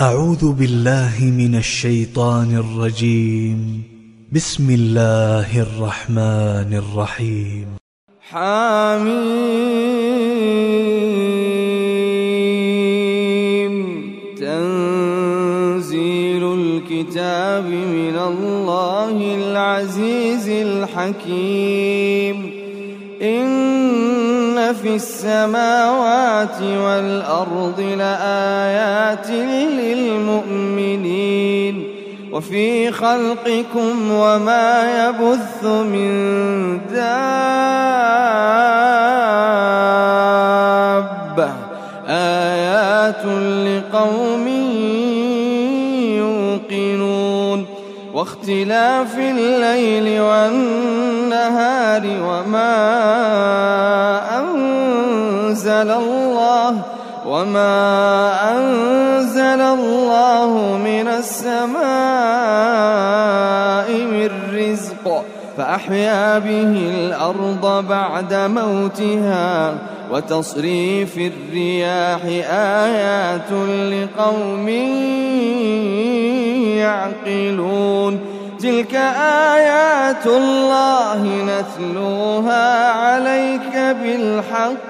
أعوذ بالله من الشيطان الرجيم. بسم الله الرحمن الرحيم. حميم. تنزيل الكتاب من الله العزيز الحكيم. إن في السماوات والأرض لآيات للمؤمنين وفي خلقكم وما يبث من دابة. آيات لقوم يوقنون. واختلاف الليل والنهار وما أنزل الله وما أنزل الله من السماء من رزق فأحيا به الأرض بعد موتها وتصريف الرياح آيات لقوم يعقلون تلك آيات الله نتلوها عليك بالحق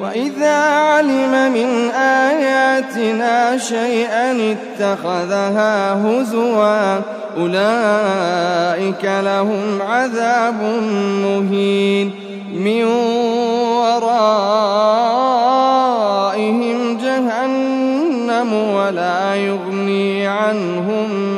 وإذا علم من آياتنا شيئا اتخذها هزوا أولئك لهم عذاب مهين من ورائهم جهنم ولا يغني عنهم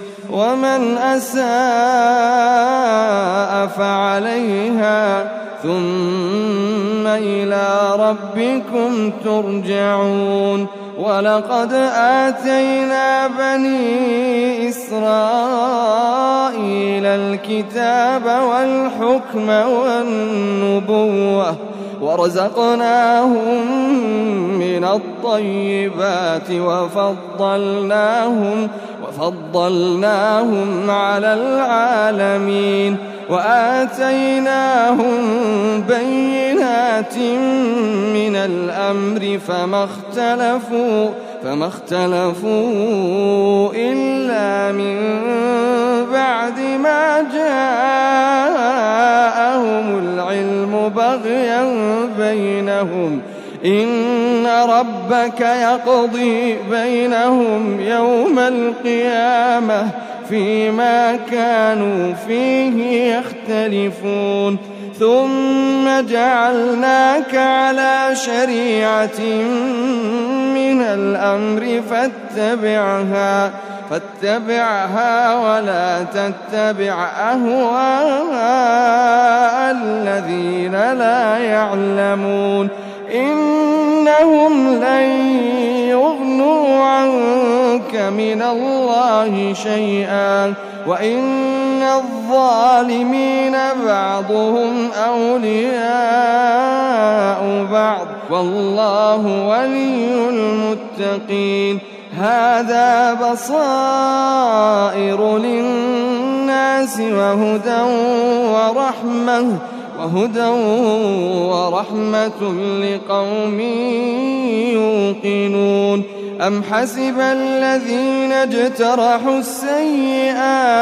ومن أساء فعليها ثم إلى ربكم ترجعون. ولقد آتينا بني إسرائيل الكتاب والحكم والنبوة ورزقناهم من الطيبات وفضلناهم وفضلناهم على العالمين. وآتيناهم بينات من الأمر فما اختلفوا فما اختلفوا إلا من بعد ما جاءهم العلم بغيا بينهم إن ربك يقضي بينهم يوم القيامة فيما كانوا فيه يختلفون. ثم جعلناك على شريعة من الأمر فاتبعها. فاتبعها ولا تتبع أهواء الذين لا يعلمون. إنهم لن يغنوا عنك من الله شيئا. وإن الظالمين بعضهم أولياء بعض. والله ولي المتقين. هذا بصائر للناس وهدى ورحمة وهدى ورحمة لقوم يوقنون. أم حسب الذين اجترحوا السيئات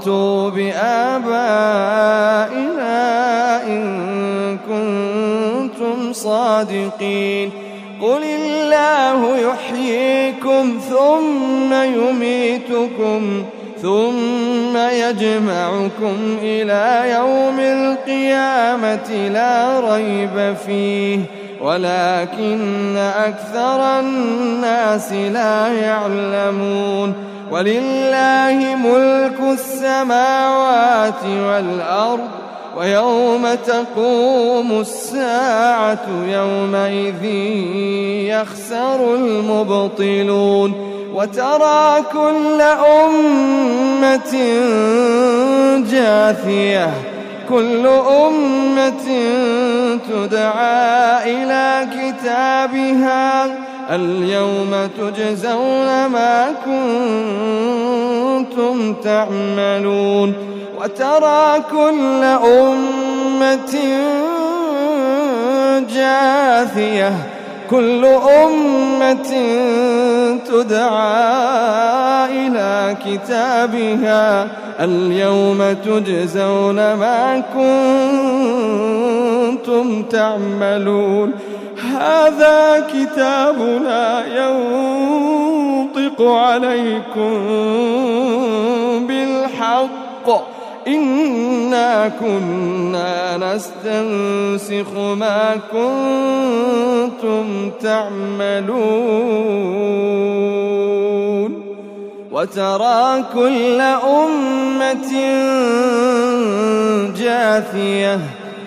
ائتوا بآبائنا إن كنتم صادقين قل الله يحييكم ثم يميتكم ثم يجمعكم إلى يوم القيامة لا ريب فيه ولكن أكثر الناس لا يعلمون ولله ملك السماوات والأرض ويوم تقوم الساعة يومئذ يخسر المبطلون. وترى كل أمة جاثية كل أمة تدعى إلى كتابها. اليوم تجزون ما كنتم تعملون وترى كل أمة جاثية كل أمة تدعى إلى كتابها. اليوم تجزون ما كنتم تعملون. هذا كتابنا ينطق عليكم بالحق. إنا كنا نستنسخ ما كنتم تعملون. وترى كل أمة جاثية.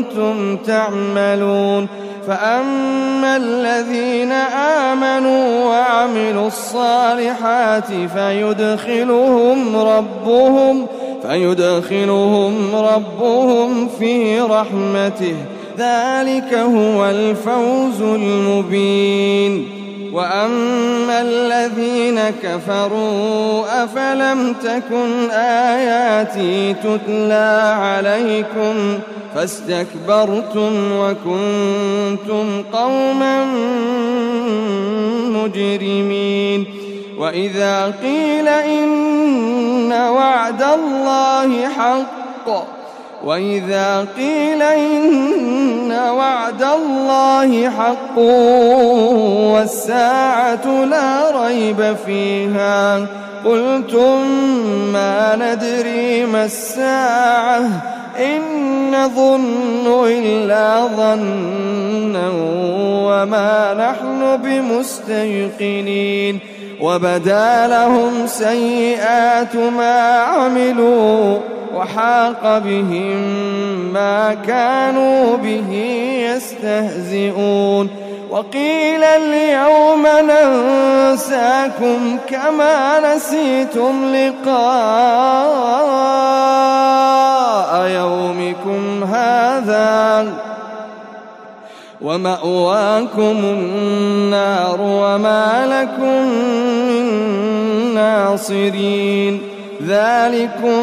كنتم تعملون فأما الذين آمنوا وعملوا الصالحات فيدخلهم ربهم فيدخلهم ربهم في رحمته. ذلك هو الفوز المبين. وأما الذين كفروا أفلم تكن آياتي تتلى عليكم فاستكبرتم وكنتم قوما مجرمين وإذا قيل إن وعد الله حق وإذا قيل إن وعد الله حق والساعة لا ريب فيها قلتم ما ندري ما الساعة إن نظن إلا ظنا وما نحن بمستيقنين وبدا لهم سيئات ما عملوا وحاق بهم ما كانوا به يستهزئون. وقيل اليوم ننساكم كما نسيتم لقاء يومكم هذا. ومأواكم النار وما لكم من ناصرين. ذلكم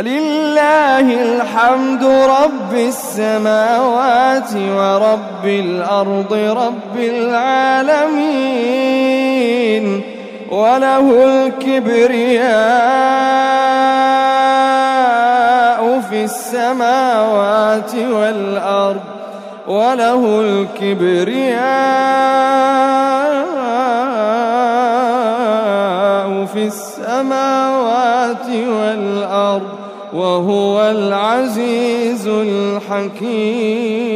فلله الحمد رب السماوات ورب الأرض رب العالمين وله الكبرياء في السماوات والأرض وله الكبرياء في السماوات والأرض. وهو العزيز الحكيم.